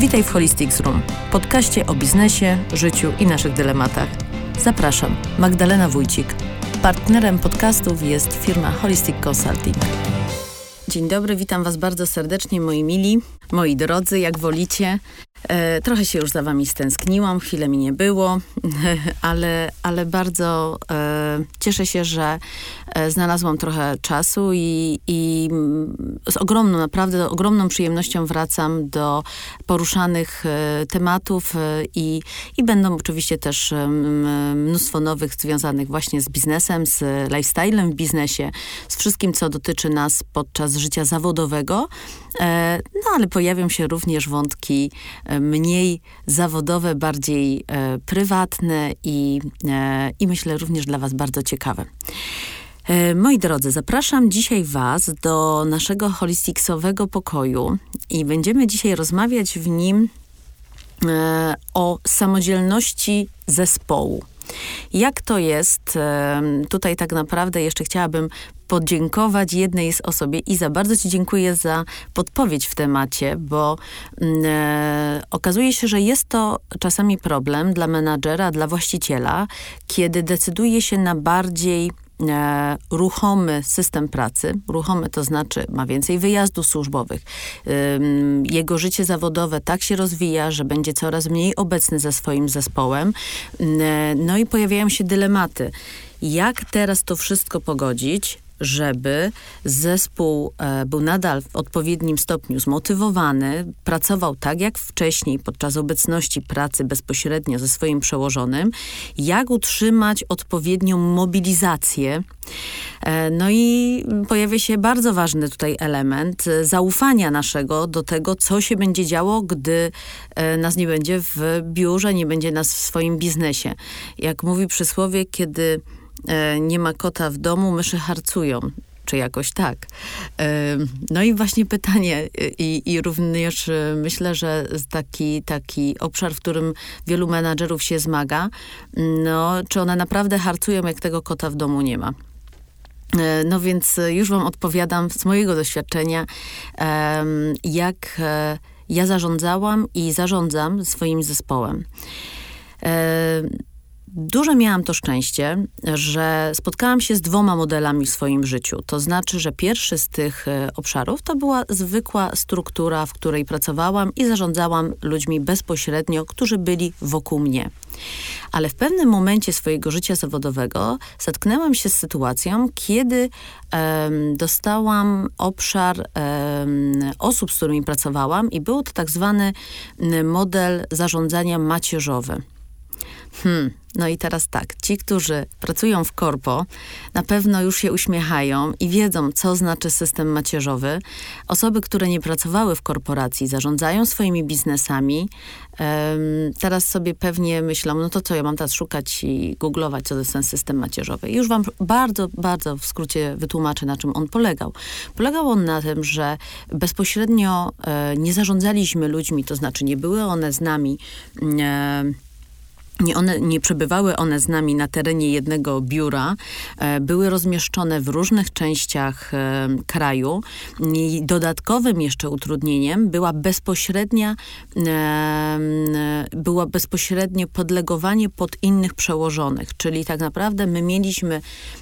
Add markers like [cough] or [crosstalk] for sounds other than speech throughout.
Witaj w Holistics Room, podcaście o biznesie, życiu i naszych dylematach. Zapraszam, Magdalena Wójcik. Partnerem podcastów jest firma Holistic Consulting. Dzień dobry, witam Was bardzo serdecznie, moi mili, moi drodzy, jak wolicie. E, trochę się już za Wami stęskniłam, chwilę mi nie było, [laughs] ale, ale bardzo e, cieszę się, że e, znalazłam trochę czasu i, i z ogromną, naprawdę ogromną przyjemnością wracam do poruszanych tematów i, i będą oczywiście też mnóstwo nowych związanych właśnie z biznesem, z lifestylem w biznesie, z wszystkim, co dotyczy nas podczas życia zawodowego. No ale pojawią się również wątki mniej zawodowe, bardziej e, prywatne i, e, i myślę również dla Was bardzo ciekawe. E, moi drodzy, zapraszam dzisiaj Was do naszego holisticsowego pokoju i będziemy dzisiaj rozmawiać w nim o samodzielności zespołu. Jak to jest? Tutaj tak naprawdę jeszcze chciałabym podziękować jednej z osobie. Iza, bardzo Ci dziękuję za podpowiedź w temacie, bo mm, e, okazuje się, że jest to czasami problem dla menadżera, dla właściciela, kiedy decyduje się na bardziej e, ruchomy system pracy. Ruchomy to znaczy ma więcej wyjazdów służbowych. jego życie zawodowe tak się rozwija, że będzie coraz mniej obecny ze swoim zespołem. E, no i pojawiają się dylematy. Jak teraz to wszystko pogodzić? Żeby zespół e, był nadal w odpowiednim stopniu zmotywowany, pracował tak jak wcześniej podczas obecności pracy bezpośrednio ze swoim przełożonym, jak utrzymać odpowiednią mobilizację. E, no i pojawia się bardzo ważny tutaj element e, zaufania naszego do tego, co się będzie działo, gdy nas nie będzie w biurze, nie będzie nas w swoim biznesie. Jak mówi przysłowie, kiedy nie ma kota w domu, myszy harcują czy jakoś tak. E, no i właśnie pytanie i, i również e, myślę, że taki, taki obszar, w którym wielu menadżerów się zmaga, no, czy one naprawdę harcują, jak tego kota w domu nie ma. No więc już wam odpowiadam z mojego doświadczenia, jak ja zarządzałam i zarządzam swoim zespołem. Duże miałam to szczęście, że spotkałam się z dwoma modelami w swoim życiu. To znaczy, że pierwszy z tych e, obszarów to była zwykła struktura, w której pracowałam i zarządzałam ludźmi bezpośrednio, którzy byli wokół mnie. Ale w pewnym momencie swojego życia zawodowego zetknęłam się z sytuacją, kiedy um, dostałam obszar um, osób, z którymi pracowałam, i był to tak zwany model zarządzania macierzowy. Hmm, no i teraz tak, ci, którzy pracują w korpo, na pewno już się uśmiechają i wiedzą, co znaczy system macierzowy. Osoby, które nie pracowały w korporacji, zarządzają swoimi biznesami, um, teraz sobie pewnie myślą, no to co, ja mam teraz szukać i googlować, co to jest ten system macierzowy. I już wam bardzo, bardzo w skrócie wytłumaczę, na czym on polegał. Polegał on na tym, że bezpośrednio e, nie zarządzaliśmy ludźmi, to znaczy nie były one z nami e, nie, one, nie przebywały one z nami na terenie jednego biura, e, były rozmieszczone w różnych częściach e, kraju. I dodatkowym jeszcze utrudnieniem była bezpośrednia, e, była bezpośrednie podlegowanie pod innych przełożonych, czyli tak naprawdę my mieliśmy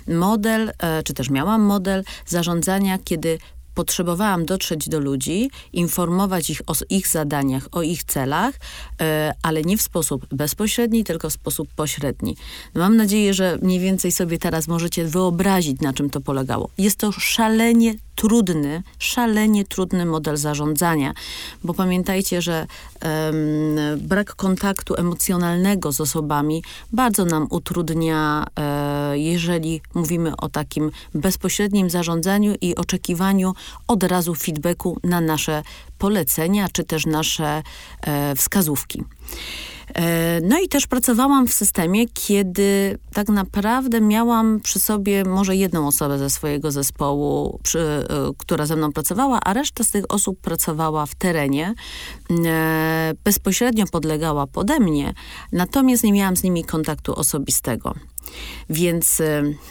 model, czy też miałam model zarządzania, kiedy potrzebowałam dotrzeć do ludzi, informować ich o ich zadaniach, o ich celach, e, ale nie w sposób bezpośredni, tylko w sposób pośredni. Mam nadzieję, że mniej więcej sobie teraz możecie wyobrazić, na czym to polegało. Jest to szalenie trudny, szalenie trudny model zarządzania, bo pamiętajcie, że um, brak kontaktu emocjonalnego z osobami bardzo nam utrudnia, e, jeżeli mówimy o takim bezpośrednim zarządzaniu i oczekiwaniu od razu feedbacku na nasze polecenia, czy też nasze e, wskazówki. E, no i też pracowałam w systemie, kiedy tak naprawdę miałam przy sobie może jedną osobę ze swojego zespołu, przy, e, która ze mną pracowała, a reszta z tych osób pracowała w terenie. Bezpośrednio podlegała pode mnie, natomiast nie miałam z nimi kontaktu osobistego. Więc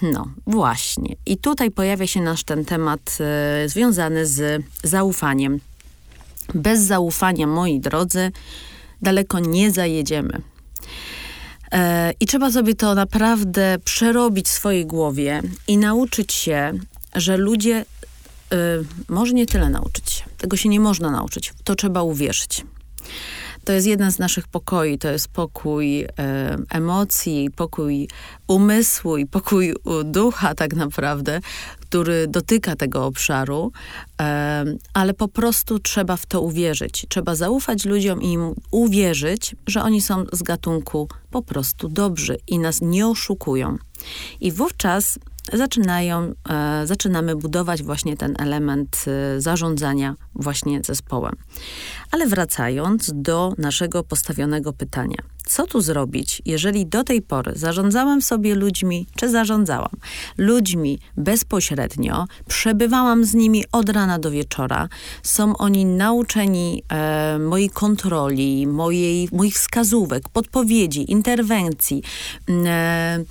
no właśnie. I tutaj pojawia się nasz ten temat związany z zaufaniem Bez zaufania, moi drodzy, daleko nie zajedziemy. E, I trzeba sobie to naprawdę przerobić w swojej głowie i nauczyć się, że ludzie, y, może nie tyle nauczyć się, tego się nie można nauczyć, to trzeba uwierzyć. To jest jeden z naszych pokoi, to jest pokój e, emocji, pokój umysłu i pokój ducha tak naprawdę, który dotyka tego obszaru, ale po prostu trzeba w to uwierzyć. Trzeba zaufać ludziom i im uwierzyć, że oni są z gatunku po prostu dobrzy i nas nie oszukują. I wówczas zaczynają, e, zaczynamy budować właśnie ten element e, zarządzania właśnie zespołem. Ale wracając do naszego postawionego pytania. Co tu zrobić, jeżeli do tej pory zarządzałam sobie ludźmi, czy zarządzałam ludźmi bezpośrednio, przebywałam z nimi od rana do wieczora, są oni nauczeni e, mojej kontroli, mojej, moich wskazówek, podpowiedzi, interwencji, e,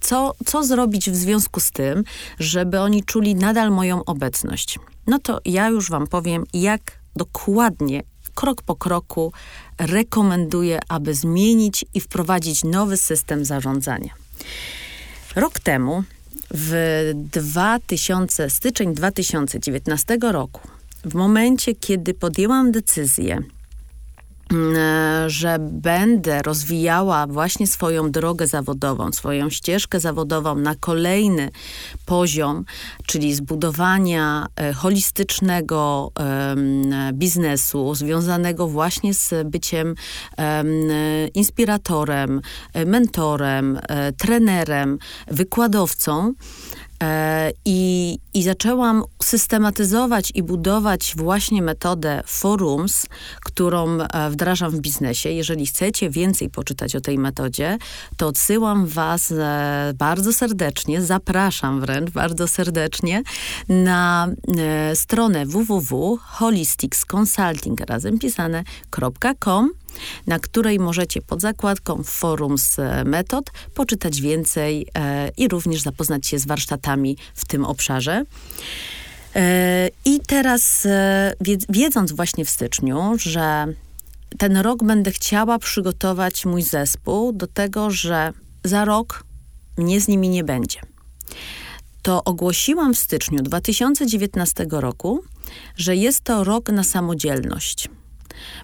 co, co zrobić w związku z tym, żeby oni czuli nadal moją obecność? No to ja już wam powiem, jak dokładnie, krok po kroku rekomenduję, aby zmienić i wprowadzić nowy system zarządzania. Rok temu, w 2000, styczeń 2019 roku, w momencie, kiedy podjęłam decyzję, E, że będę rozwijała właśnie swoją drogę zawodową, swoją ścieżkę zawodową na kolejny poziom, czyli zbudowania e, holistycznego biznesu, związanego właśnie z byciem inspiratorem, e, mentorem, trenerem, wykładowcą. E, I, I zaczęłam systematyzować i budować właśnie metodę forums, którą e, wdrażam w biznesie. Jeżeli chcecie więcej poczytać o tej metodzie, to odsyłam Was e, bardzo serdecznie, zapraszam wręcz bardzo serdecznie na stronę www.holisticsconsulting razem pisane.com na której możecie pod zakładką forum z e, metod poczytać więcej e, i również zapoznać się z warsztatami w tym obszarze. E, I teraz, e, wiedząc właśnie w styczniu, że ten rok będę chciała przygotować mój zespół do tego, że za rok mnie z nimi nie będzie. To ogłosiłam w styczniu 2019 roku, że jest to rok na samodzielność.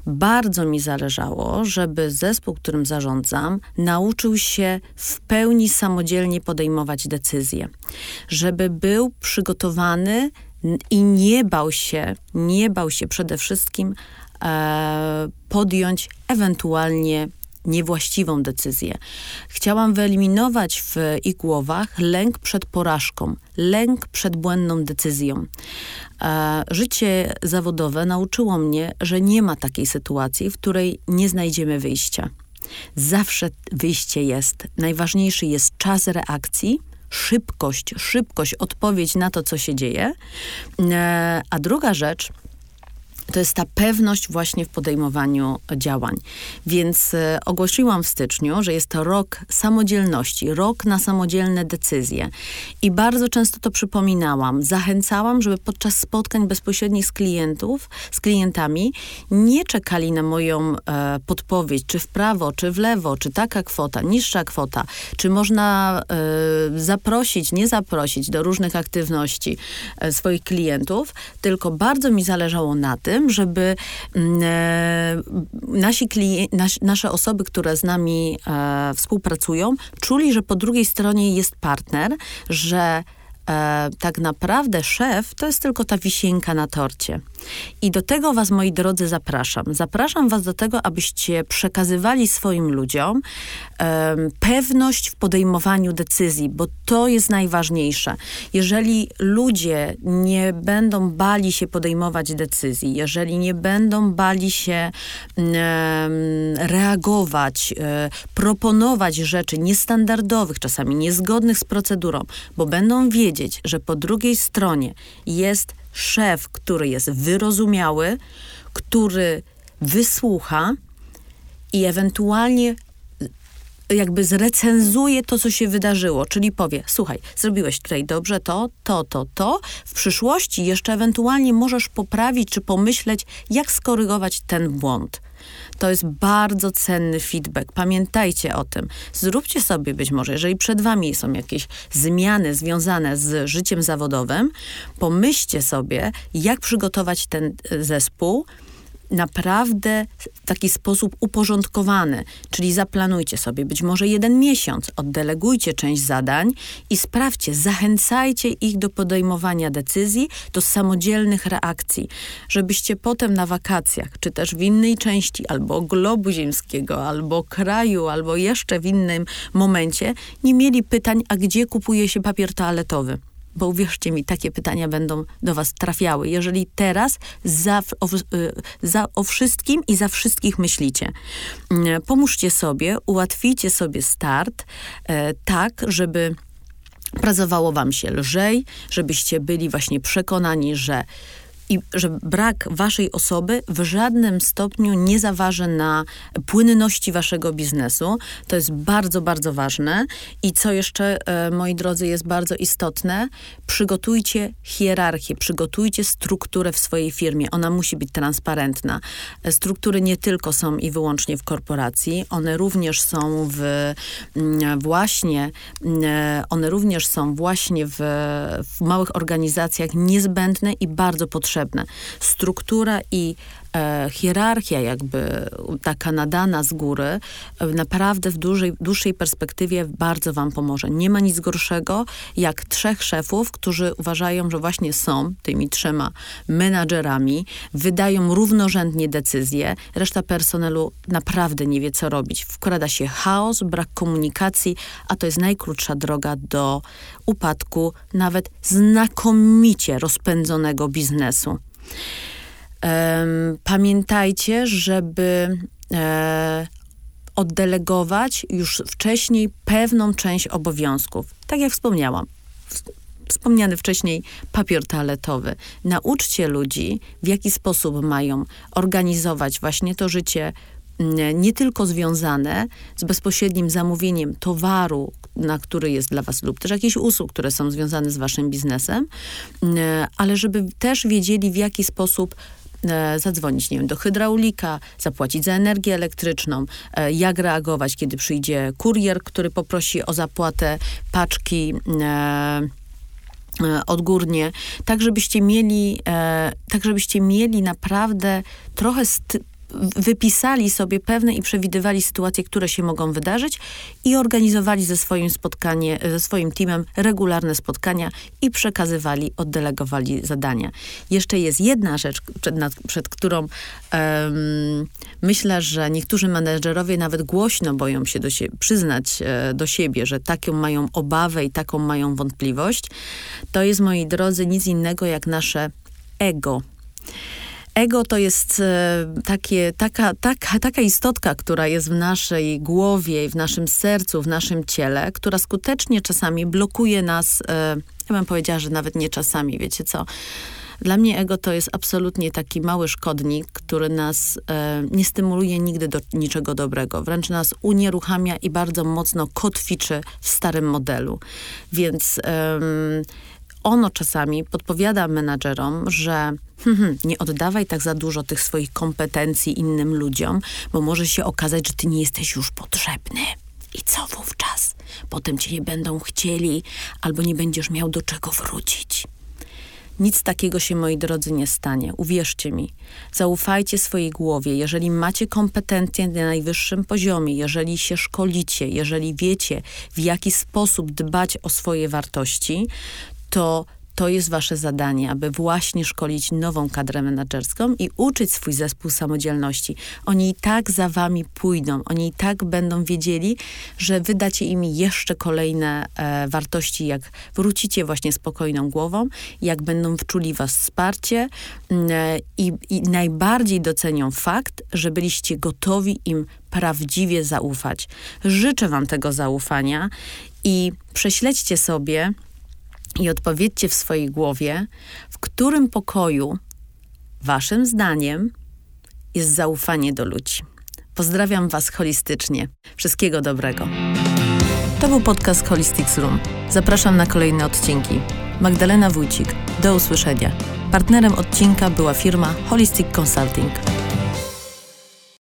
Bardzo mi zależało, żeby zespół, którym zarządzam, nauczył się w pełni samodzielnie podejmować decyzje, żeby był przygotowany i nie bał się, nie bał się przede wszystkim e, podjąć ewentualnie niewłaściwą decyzję. Chciałam wyeliminować w ich głowach lęk przed porażką, lęk przed błędną decyzją. E, życie zawodowe nauczyło mnie, że nie ma takiej sytuacji, w której nie znajdziemy wyjścia. Zawsze wyjście jest. Najważniejszy jest czas reakcji, szybkość, szybkość, odpowiedź na to, co się dzieje. E, a druga rzecz – to jest ta pewność właśnie w podejmowaniu działań. Więc e, ogłosiłam w styczniu, że jest to rok samodzielności, rok na samodzielne decyzje. I bardzo często to przypominałam. Zachęcałam, żeby podczas spotkań bezpośrednich z klientów, z klientami, nie czekali na moją e, podpowiedź, czy w prawo, czy w lewo, czy taka kwota, niższa kwota, czy można e, zaprosić, nie zaprosić do różnych aktywności e, swoich klientów, tylko bardzo mi zależało na tym, tym, żeby mm, e, nasi klienci, nas, nasze osoby, które z nami e, współpracują, czuli, że po drugiej stronie jest partner, że e, tak naprawdę szef to jest tylko ta wisienka na torcie. I do tego was, moi drodzy, zapraszam. Zapraszam was do tego, abyście przekazywali swoim ludziom e, pewność w podejmowaniu decyzji, bo to jest najważniejsze. Jeżeli ludzie nie będą bali się podejmować decyzji, jeżeli nie będą bali się e, reagować, proponować rzeczy niestandardowych, czasami niezgodnych z procedurą, bo będą wiedzieć, że po drugiej stronie jest szef, który jest wyrozumiały, który wysłucha i ewentualnie jakby zrecenzuje to, co się wydarzyło, czyli powie, słuchaj, zrobiłeś tutaj dobrze to, to, to, to, w przyszłości jeszcze ewentualnie możesz poprawić czy pomyśleć, jak skorygować ten błąd. To jest bardzo cenny feedback. Pamiętajcie o tym. Zróbcie sobie być może, jeżeli przed wami są jakieś zmiany związane z życiem zawodowym, pomyślcie sobie, jak przygotować ten e, zespół, naprawdę w taki sposób uporządkowany, czyli zaplanujcie sobie być może jeden miesiąc, oddelegujcie część zadań i sprawdźcie, zachęcajcie ich do podejmowania decyzji, do samodzielnych reakcji, żebyście potem na wakacjach, czy też w innej części albo globu ziemskiego, albo kraju, albo jeszcze w innym momencie nie mieli pytań, a gdzie kupuje się papier toaletowy bo uwierzcie mi, takie pytania będą do was trafiały. Jeżeli teraz za, o, y, za, o wszystkim i za wszystkich myślicie, mm, pomóżcie sobie, ułatwijcie sobie start e, tak, żeby pracowało wam się lżej, żebyście byli właśnie przekonani, że i że brak waszej osoby w żadnym stopniu nie zaważy na płynności waszego biznesu. To jest bardzo, bardzo ważne. I co jeszcze, e, moi drodzy, jest bardzo istotne, przygotujcie hierarchię, przygotujcie strukturę w swojej firmie. Ona musi być transparentna. E, struktury nie tylko są i wyłącznie w korporacji, one również są w mm, właśnie, mm, e, one również są właśnie w, w małych organizacjach niezbędne i bardzo potrzebne potrzebne. Struktura i hierarchia jakby taka nadana z góry e, naprawdę w dużej, dłuższej perspektywie bardzo wam pomoże. Nie ma nic gorszego jak trzech szefów, którzy uważają, że właśnie są tymi trzema menadżerami, wydają równorzędnie decyzje, reszta personelu naprawdę nie wie co robić. Wkrada się chaos, brak komunikacji, a to jest najkrótsza droga do upadku nawet znakomicie rozpędzonego biznesu. Pamiętajcie, żeby e, oddelegować już wcześniej pewną część obowiązków. Tak jak wspomniałam, wspomniany wcześniej papier toaletowy. Nauczcie ludzi, w jaki sposób mają organizować właśnie to życie nie tylko związane z bezpośrednim zamówieniem towaru, na który jest dla was lub też jakichś usług, które są związane z waszym biznesem, ale żeby też wiedzieli, w jaki sposób zadzwonić, nie wiem, do hydraulika, zapłacić za energię elektryczną, e, jak reagować, kiedy przyjdzie kurier, który poprosi o zapłatę paczki e, odgórnie, tak żebyście mieli, tak żebyście mieli naprawdę trochę wypisali sobie pewne i przewidywali sytuacje, które się mogą wydarzyć i organizowali ze swoim spotkanie, ze swoim teamem regularne spotkania i przekazywali, oddelegowali zadania. Jeszcze jest jedna rzecz, przed, nad, przed którą um, myślę, że niektórzy menedżerowie nawet głośno boją się do sie przyznać e, do siebie, że taką mają obawę i taką mają wątpliwość. To jest, moi drodzy, nic innego jak nasze ego. Ego to jest e, takie, taka, taka, taka istotka, która jest w naszej głowie, w naszym sercu, w naszym ciele, która skutecznie czasami blokuje nas, e, ja bym powiedziała, że nawet nie czasami, wiecie co. Dla mnie ego to jest absolutnie taki mały szkodnik, który nas e, nie stymuluje nigdy do niczego dobrego. Wręcz nas unieruchamia i bardzo mocno kotwiczy w starym modelu. Więc ono czasami podpowiada menadżerom, że hmm, hmm, nie oddawaj tak za dużo tych swoich kompetencji innym ludziom, bo może się okazać, że ty nie jesteś już potrzebny. I co wówczas? Potem cię nie będą chcieli, albo nie będziesz miał do czego wrócić. Nic takiego się, moi drodzy, nie stanie. Uwierzcie mi. Zaufajcie swojej głowie. Jeżeli macie kompetencje na najwyższym poziomie, jeżeli się szkolicie, jeżeli wiecie, w jaki sposób dbać o swoje wartości, to to jest wasze zadanie, aby właśnie szkolić nową kadrę menedżerską i uczyć swój zespół samodzielności. Oni i tak za wami pójdą, oni i tak będą wiedzieli, że wydacie im jeszcze kolejne e, wartości, jak wrócicie właśnie spokojną głową, jak będą wczuli was wsparcie mm, e, i, i najbardziej docenią fakt, że byliście gotowi im prawdziwie zaufać. Życzę wam tego zaufania i prześledźcie sobie, i odpowiedzcie w swojej głowie, w którym pokoju, waszym zdaniem, jest zaufanie do ludzi. Pozdrawiam Was holistycznie. Wszystkiego dobrego. To był podcast Holistics Room. Zapraszam na kolejne odcinki. Magdalena Wójcik. Do usłyszenia. Partnerem odcinka była firma Holistic Consulting.